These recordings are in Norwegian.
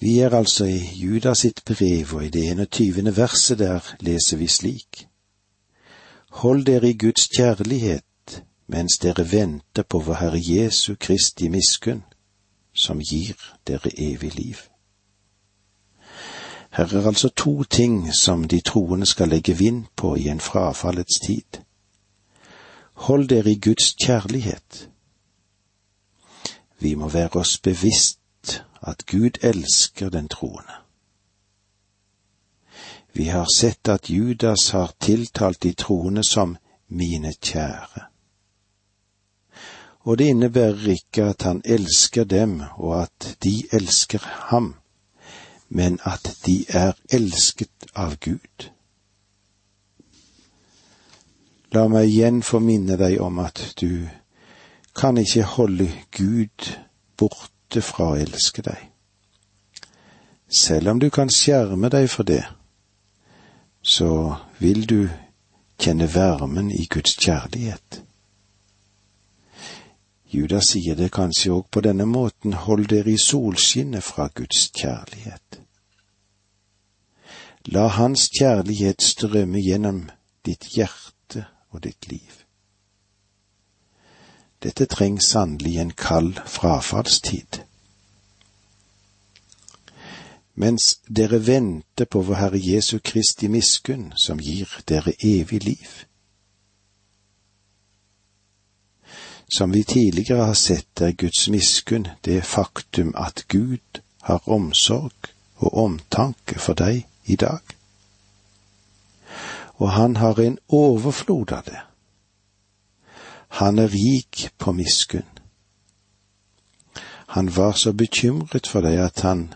Vi er altså i Judas sitt brev, og i det 21. verset der leser vi slik. Hold dere i Guds kjærlighet mens dere venter på vår Herre Jesu Kristi miskunn, som gir dere evig liv. Her er altså to ting som de troende skal legge vind på i en frafallets tid. Hold dere i Guds kjærlighet. Vi må være oss bevisst at Gud elsker den troende. Vi har sett at Judas har tiltalt de troende som mine kjære. Og det innebærer ikke at han elsker dem og at de elsker ham, men at de er elsket av Gud. La meg igjen få minne deg om at du kan ikke holde Gud bort ute fra å elske deg. Selv om du kan skjerme deg for det, så vil du kjenne varmen i Guds kjærlighet. Judas sier det kanskje òg på denne måten, hold dere i solskinnet fra Guds kjærlighet. La Hans kjærlighet strømme gjennom ditt hjerte og ditt liv. Dette trengs sannelig en kald frafallstid. Mens dere venter på vår Herre Jesu Kristi miskunn, som gir dere evig liv. Som vi tidligere har sett, er Guds miskunn det faktum at Gud har omsorg og omtanke for deg i dag. Og han har en overflod av det. Han er rik på miskunn. Han var så bekymret for deg at han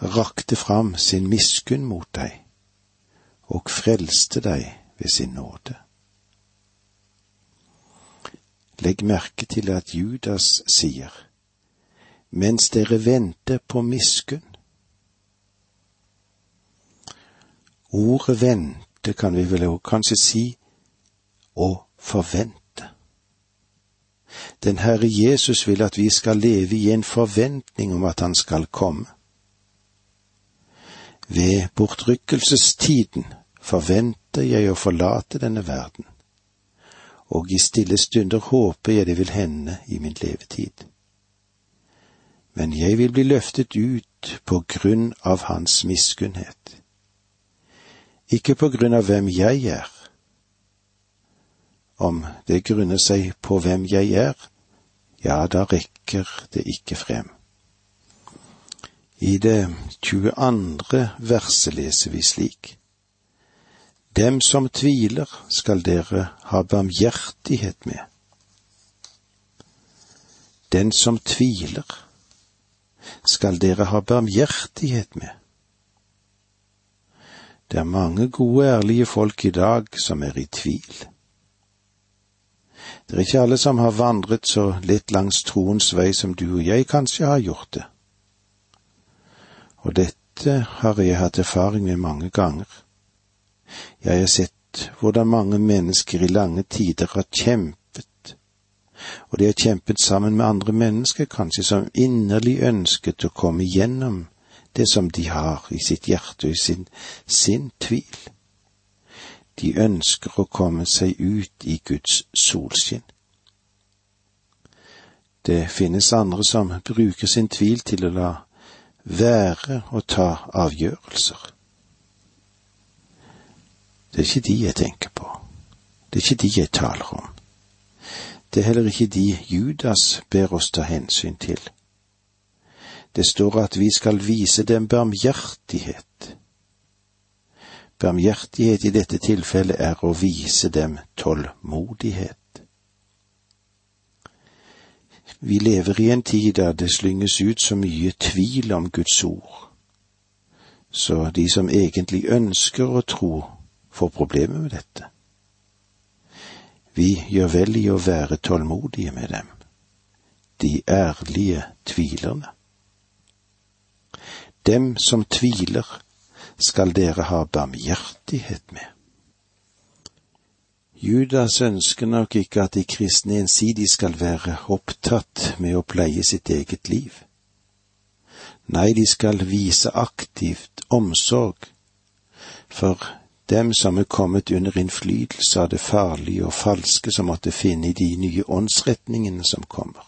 rakte fram sin miskunn mot deg og frelste deg ved sin nåde. Legg merke til at Judas sier, mens dere venter på miskunn. Ordet vente kan vi vel kanskje si å forvente. Den Herre Jesus vil at vi skal leve i en forventning om at Han skal komme. Ved bortrykkelsestiden forventer jeg å forlate denne verden, og i stille stunder håper jeg det vil hende i min levetid. Men jeg vil bli løftet ut på grunn av Hans miskunnhet. Ikke på grunn av hvem jeg er, om det grunner seg på hvem jeg er, ja, da rekker det ikke frem. I det 22. verset leser vi slik. Dem som tviler skal dere ha barmhjertighet med. Den som tviler skal dere ha barmhjertighet med. Det er mange gode, ærlige folk i dag som er i tvil. Det er ikke alle som har vandret så litt langs troens vei som du og jeg kanskje har gjort det. Og dette har jeg hatt erfaring med mange ganger. Jeg har sett hvordan mange mennesker i lange tider har kjempet, og de har kjempet sammen med andre mennesker, kanskje som inderlig ønsket å komme igjennom det som de har i sitt hjerte og i sin, sin tvil. De ønsker å komme seg ut i Guds solskinn. Det finnes andre som bruker sin tvil til å la være å ta avgjørelser. Det er ikke de jeg tenker på. Det er ikke de jeg taler om. Det er heller ikke de Judas ber oss ta hensyn til. Det står at vi skal vise dem barmhjertighet Barmhjertighet i dette tilfellet er å vise dem tålmodighet. Vi lever i en tid der det slynges ut så mye tvil om Guds ord, så de som egentlig ønsker å tro, får problemer med dette. Vi gjør vel i å være tålmodige med dem, de ærlige tvilerne. Dem som tviler, skal dere ha barmhjertighet med. Judas ønsker nok ikke at de kristne ensidig skal være opptatt med å pleie sitt eget liv. Nei, de skal vise aktivt omsorg for dem som er kommet under innflytelse av det farlige og falske som måtte finne i de nye åndsretningene som kommer.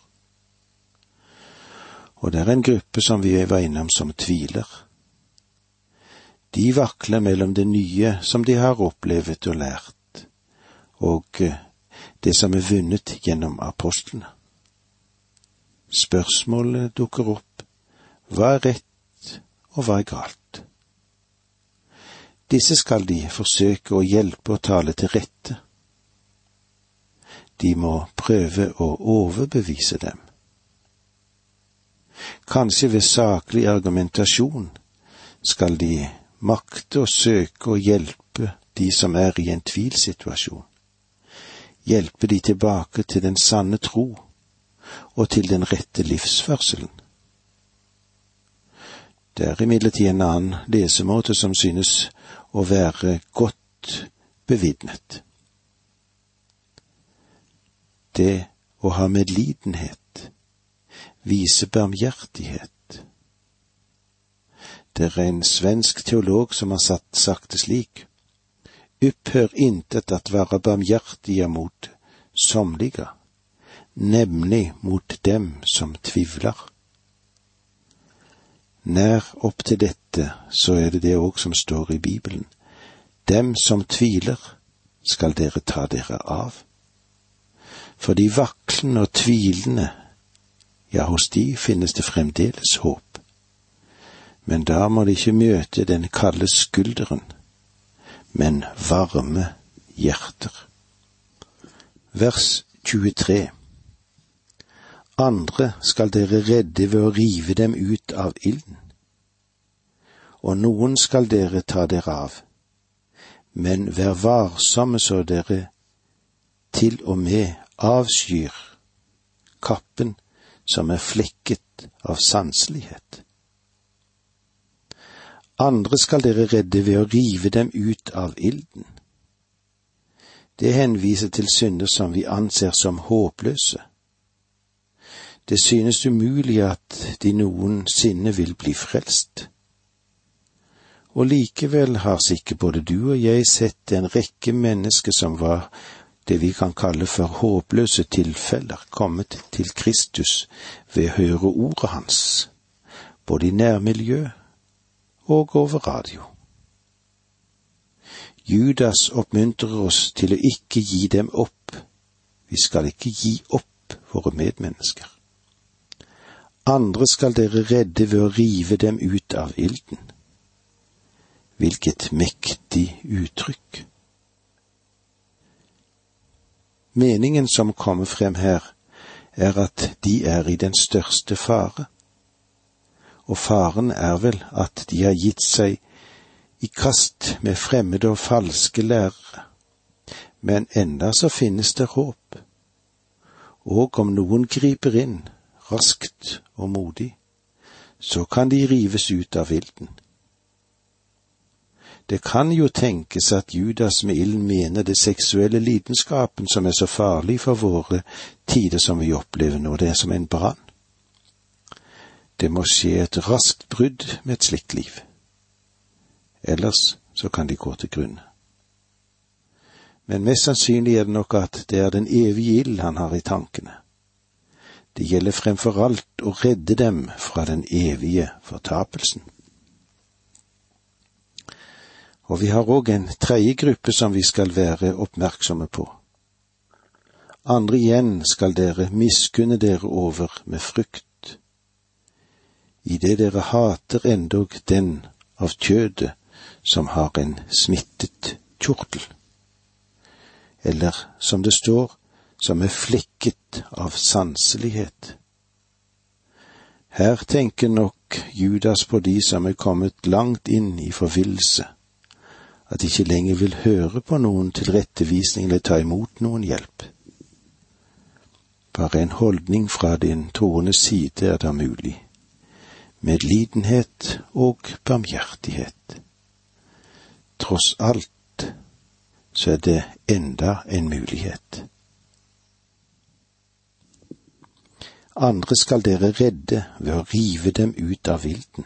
Og det er en gruppe som vi var innom som tviler. De vakler mellom det nye som de har opplevd og lært, og eh, det som er vunnet gjennom apostlene. Spørsmålet dukker opp, hva er rett og hva er galt? Disse skal de forsøke å hjelpe og tale til rette. De må prøve å overbevise dem. Kanskje ved saklig argumentasjon skal de makte å søke å hjelpe de som er i en tvilsituasjon, hjelpe de tilbake til den sanne tro og til den rette livsførselen. Det er imidlertid en annen lesemåte som synes å være godt bevitnet. Det å ha medlidenhet, vise barmhjertighet. Det er en svensk teolog som har satt, sagt det slik. Upphør intet at være barmhjertige mot somliga, nemlig mot dem som tvivler. Nær opp til dette så er det det òg som står i Bibelen. Dem som tviler, skal dere ta dere av. For de vaklende og tvilende, ja, hos de finnes det fremdeles håp. Men da må de ikke møte den kalde skulderen, men varme hjerter. Vers 23 andre skal dere redde ved å rive dem ut av ilden. Og noen skal dere ta dere av, men vær varsomme så dere til og med avskyr kappen som er flekket av sanselighet. Andre skal dere redde ved å rive dem ut av ilden. Det henviser til synder som vi anser som håpløse det synes umulig at de noensinne vil bli frelst. Og likevel har sikkert både du og jeg sett en rekke mennesker som var det vi kan kalle for håpløse tilfeller, kommet til Kristus ved å høre ordet hans, både i nærmiljø og over radio. Judas oppmuntrer oss til å ikke gi dem opp. Vi skal ikke gi opp våre medmennesker. Andre skal dere redde ved å rive dem ut av ilden. Hvilket mektig uttrykk. Meningen som kommer frem her, er at de er i den største fare. Og faren er vel at de har gitt seg i kast med fremmede og falske lærere. Men enda så finnes det håp. Og om noen griper inn, raskt og modig, så kan de rives ut av ilden. Det kan jo tenkes at Judas med ilden mener det seksuelle lidenskapen som er så farlig for våre tider som vi opplever nå, det er som en brann. Det må skje et raskt brudd med et slikt liv. Ellers så kan de gå til grunne. Men mest sannsynlig er det nok at det er den evige ild han har i tankene. Det gjelder fremfor alt å redde dem fra den evige fortapelsen. Og vi har òg en tredje gruppe som vi skal være oppmerksomme på. Andre igjen skal dere miskunne dere over med frukt, idet dere hater endog den av kjødet som har en smittet kjortel. Eller som det står, som er flekket av sanselighet. Her tenker nok Judas på de som er kommet langt inn i forvillelse, at de ikke lenger vil høre på noen tilrettevisning eller ta imot noen hjelp. Bare en holdning fra din troende side er da mulig, medlidenhet og barmhjertighet. Tross alt så er det enda en mulighet. Andre skal dere redde ved å rive dem ut av vilden,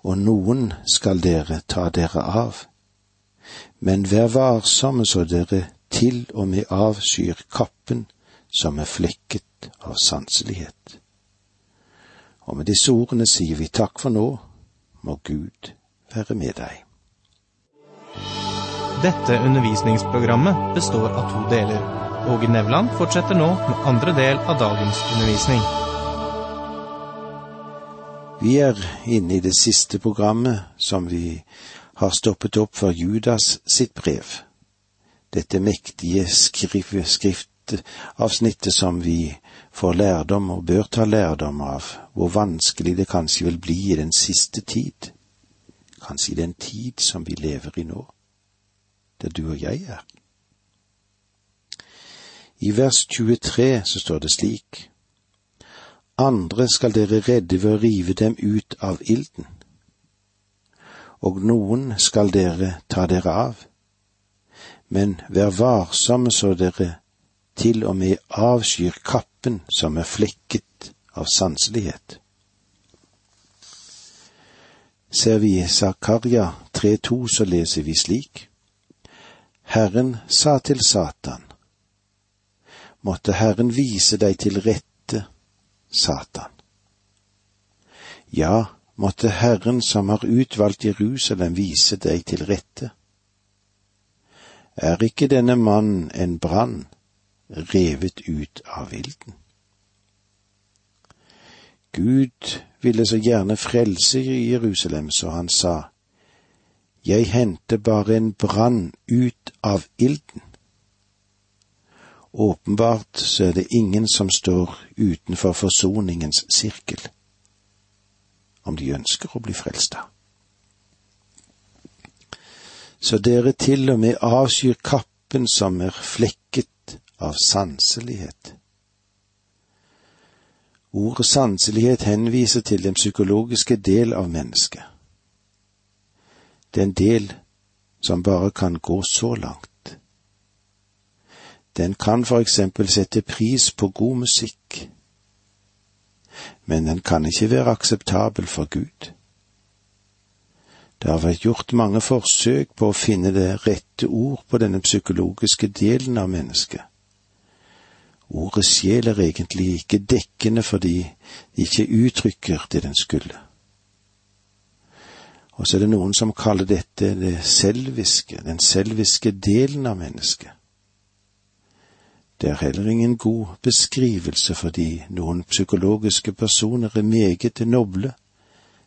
og noen skal dere ta dere av. Men vær varsomme så dere til og med avskyr kappen som er flekket av sanselighet. Og med disse ordene sier vi takk for nå, må Gud være med deg. Dette undervisningsprogrammet består av to deler. Åge Nevland fortsetter nå med andre del av dagens undervisning. Vi er inne i det siste programmet som vi har stoppet opp for Judas sitt brev. Dette mektige skriftavsnittet som vi får lærdom og bør ta lærdom av, hvor vanskelig det kanskje vil bli i den siste tid, kanskje i den tid som vi lever i nå, der du og jeg er. I vers 23 så står det slik, Andre skal dere redde ved å rive dem ut av ilden, og noen skal dere ta dere av, men vær varsomme så dere til og med avskyr kappen som er flekket av sanselighet. Ser vi Zakaria 3.2, så leser vi slik. Herren sa til Satan, måtte Herren vise deg til rette, Satan. Ja, måtte Herren som har utvalgt Jerusalem vise deg til rette. Er ikke denne mannen en brann, revet ut av vilden. Gud ville så gjerne frelse i Jerusalem, så han sa, Jeg henter bare en brann ut av ilden. Åpenbart så er det ingen som står utenfor forsoningens sirkel, om de ønsker å bli frelst da. Så dere til og med avskyr kappen som er flekket av sanselighet. Ordet sanselighet henviser til den psykologiske del av mennesket. Det er en del som bare kan gå så langt. Den kan for eksempel sette pris på god musikk, men den kan ikke være akseptabel for Gud. Det har vært gjort mange forsøk på å finne det rette ord på denne psykologiske delen av mennesket. Ordet sjel er egentlig ikke dekkende fordi det ikke uttrykker det den skulle. Og så er det noen som kaller dette det selviske, den selviske delen av mennesket. Det er heller ingen god beskrivelse fordi noen psykologiske personer er meget noble,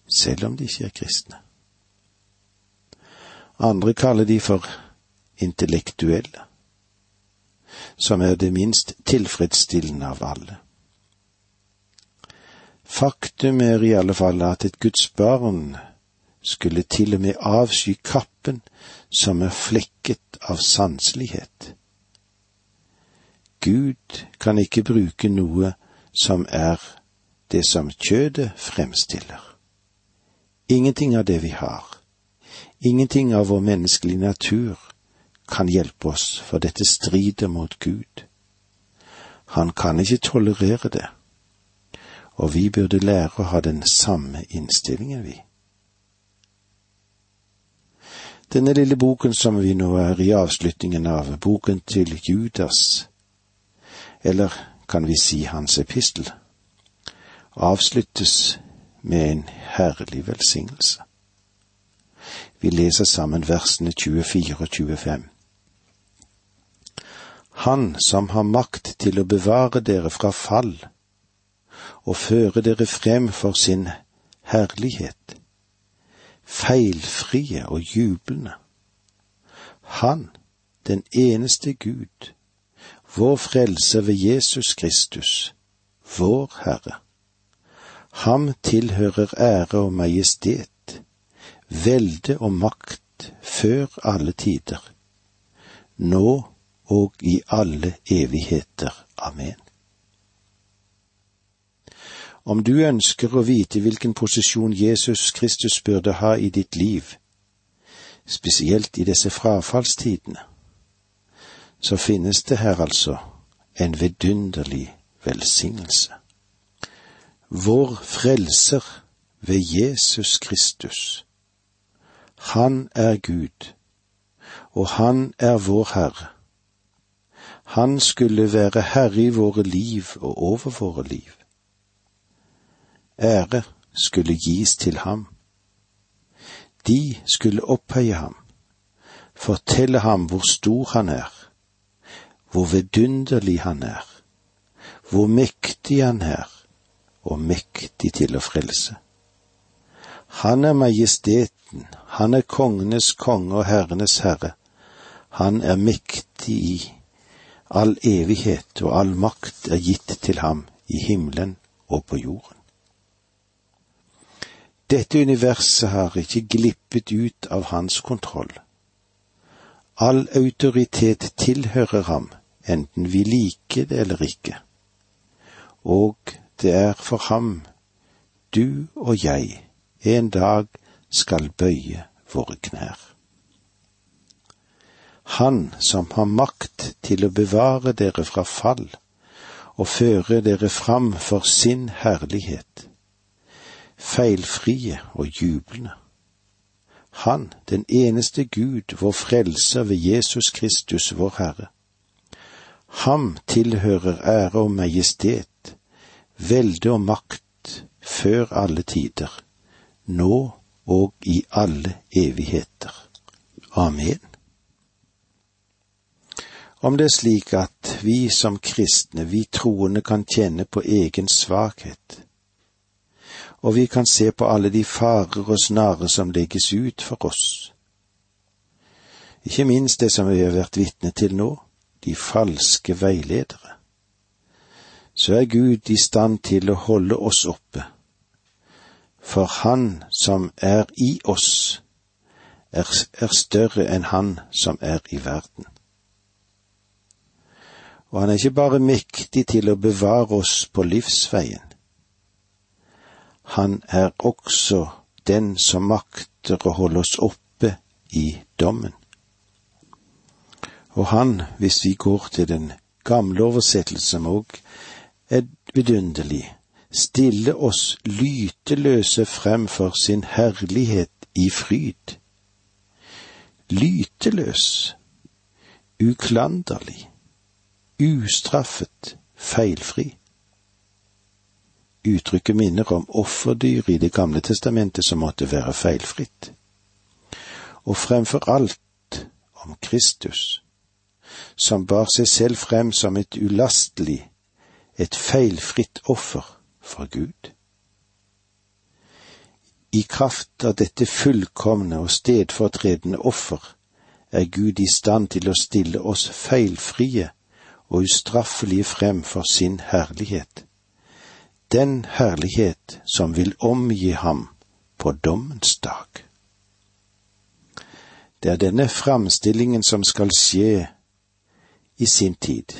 selv om de ikke er kristne. Andre kaller de for intellektuelle som er det minst tilfredsstillende av alle. Faktum er i alle fall at et Guds barn skulle til og med avsky kappen som er flekket av sanselighet. Gud kan ikke bruke noe som er det som kjødet fremstiller. Ingenting av det vi har, ingenting av vår menneskelige natur kan hjelpe oss, for dette strider mot Gud. Han kan ikke tolerere det, og vi burde lære å ha den samme innstillingen, vi. Denne lille boken som vi nå er i avslutningen av, boken til Judas, eller kan vi si hans epistel, avsluttes med en herlig velsignelse. Vi leser sammen versene 24 og 25. Han som har makt til å bevare dere fra fall og føre dere frem for sin herlighet, feilfrie og jublende. Han, den eneste Gud, vår frelse ved Jesus Kristus, vår Herre. Ham tilhører ære og majestet, velde og makt før alle tider, nå og i alle evigheter. Amen. Om du ønsker å vite hvilken posisjon Jesus Kristus burde ha i ditt liv, spesielt i disse frafallstidene, så finnes det her altså en vidunderlig velsignelse. vår frelser ved Jesus Kristus. Han er Gud, og han er vår Herre. Han skulle være herre i våre liv og over våre liv. Ære skulle gis til ham. De skulle opphøye ham, fortelle ham hvor stor han er, hvor vidunderlig han er, hvor mektig han er, og mektig til å frelse. Han er majesteten, han er kongenes konge og herrenes herre, han er mektig i all evighet, og all makt er gitt til ham i himmelen og på jorden. Dette universet har ikke glippet ut av hans kontroll. All autoritet tilhører ham, enten vi liker det eller ikke. Og det er for ham du og jeg en dag skal bøye våre knær. Han som har makt til å bevare dere fra fall og føre dere fram for sin herlighet, feilfrie og jublende. Han, den eneste Gud, vår frelser ved Jesus Kristus, vår Herre. Ham tilhører ære og majestet, velde og makt, før alle tider, nå og i alle evigheter. Amen. Om det er slik at vi som kristne, vi troende, kan kjenne på egen svakhet, og vi kan se på alle de farer og snarer som legges ut for oss, ikke minst det som vi har vært vitne til nå, de falske veiledere, så er Gud i stand til å holde oss oppe. For Han som er i oss, er, er større enn Han som er i verden. Og han er ikke bare mektig til å bevare oss på livsveien. Han er også den som makter å holde oss oppe i dommen. Og han, hvis vi går til den gamle oversettelsen òg, er vidunderlig stille oss lyteløse frem for sin herlighet i fryd. Lyteløs, uklanderlig, ustraffet, feilfri. Uttrykket minner om offerdyr i Det gamle testamentet som måtte være feilfritt. Og fremfor alt om Kristus, som bar seg selv frem som et ulastelig, et feilfritt offer fra Gud. I kraft av dette fullkomne og stedfortredende offer er Gud i stand til å stille oss feilfrie og ustraffelige frem for sin herlighet, den herlighet som vil omgi ham på dommens dag. Det er denne framstillingen som skal skje i sin tid,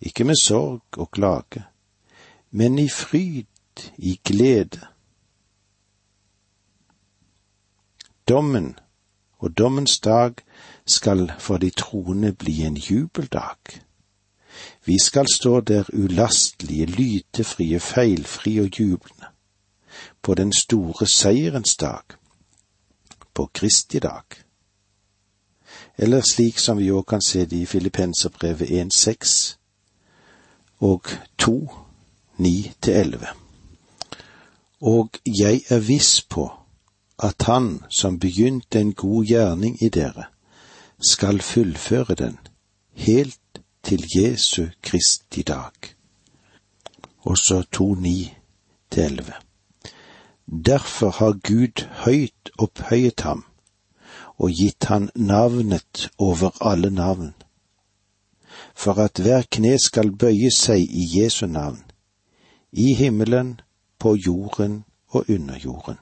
ikke med sorg og klage, men i fryd, i glede. Dommen og dommens dag skal for de troende bli en jubeldag. Vi skal stå der ulastelige, lytefrie, feilfrie og jublende, på den store seierens dag, på Kristi dag. Eller slik som vi òg kan se det i Filippenserbrevet 1.6 og 2 ni til elleve. Og jeg er viss på at Han som begynte en god gjerning i dere, skal fullføre den helt til Jesu Kristi dag. Også to ni til elleve. Derfor har Gud høyt opphøyet ham og gitt han navnet over alle navn, for at hver kne skal bøye seg i Jesu navn, i himmelen, på jorden og under jorden.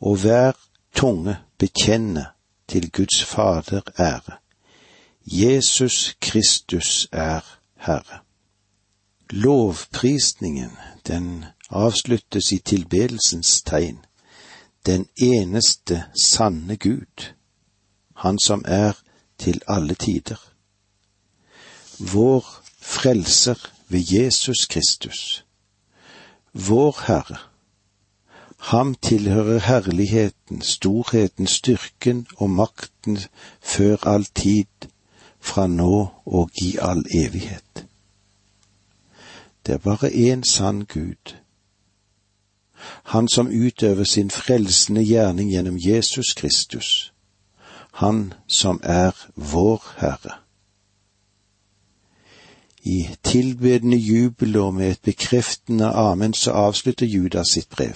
Og hver tunge bekjenne til Guds Fader ære. Jesus Kristus er Herre. Lovprisningen, den avsluttes i tilbedelsens tegn. Den eneste sanne Gud, Han som er til alle tider. Vår Frelser ved Jesus Kristus. vår Herre. Ham tilhører herligheten, storheten, styrken og makten før all tid, fra nå og i all evighet. Det er bare én sann Gud, Han som utøver sin frelsende gjerning gjennom Jesus Kristus, Han som er vår Herre. I tilbedende jubel og med et bekreftende amen så avslutter Judas sitt brev.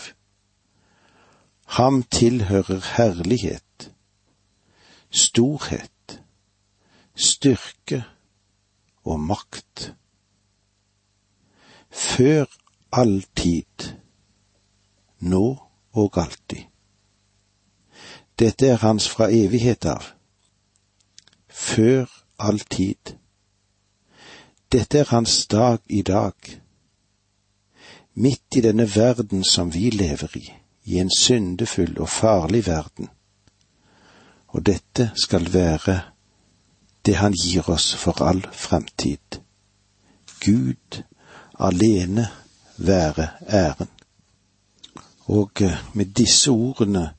Ham tilhører herlighet, storhet, styrke og makt. Før all tid, nå og alltid. Dette er hans fra evighet av. Før all tid. Dette er hans dag i dag. Midt i denne verden som vi lever i, i en syndefull og farlig verden. Og dette skal være det han gir oss for all fremtid. Gud alene være æren. Og eh, med disse ordene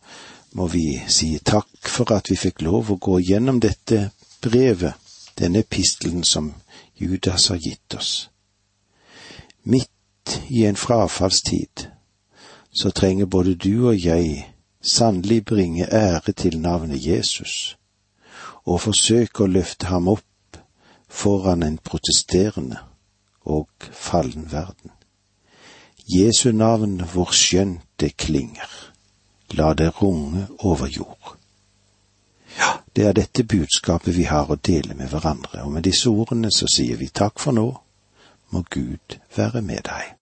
må vi si takk for at vi fikk lov å gå gjennom dette brevet, denne epistelen som Judas har gitt oss. Midt i en frafallstid så trenger både du og jeg sannelig bringe ære til navnet Jesus, og forsøke å løfte ham opp foran en protesterende og fallen verden. Jesu navn hvor skjønt det klinger, la det runge over jord. Ja, det er dette budskapet vi har å dele med hverandre, og med disse ordene så sier vi takk for nå, må Gud være med deg.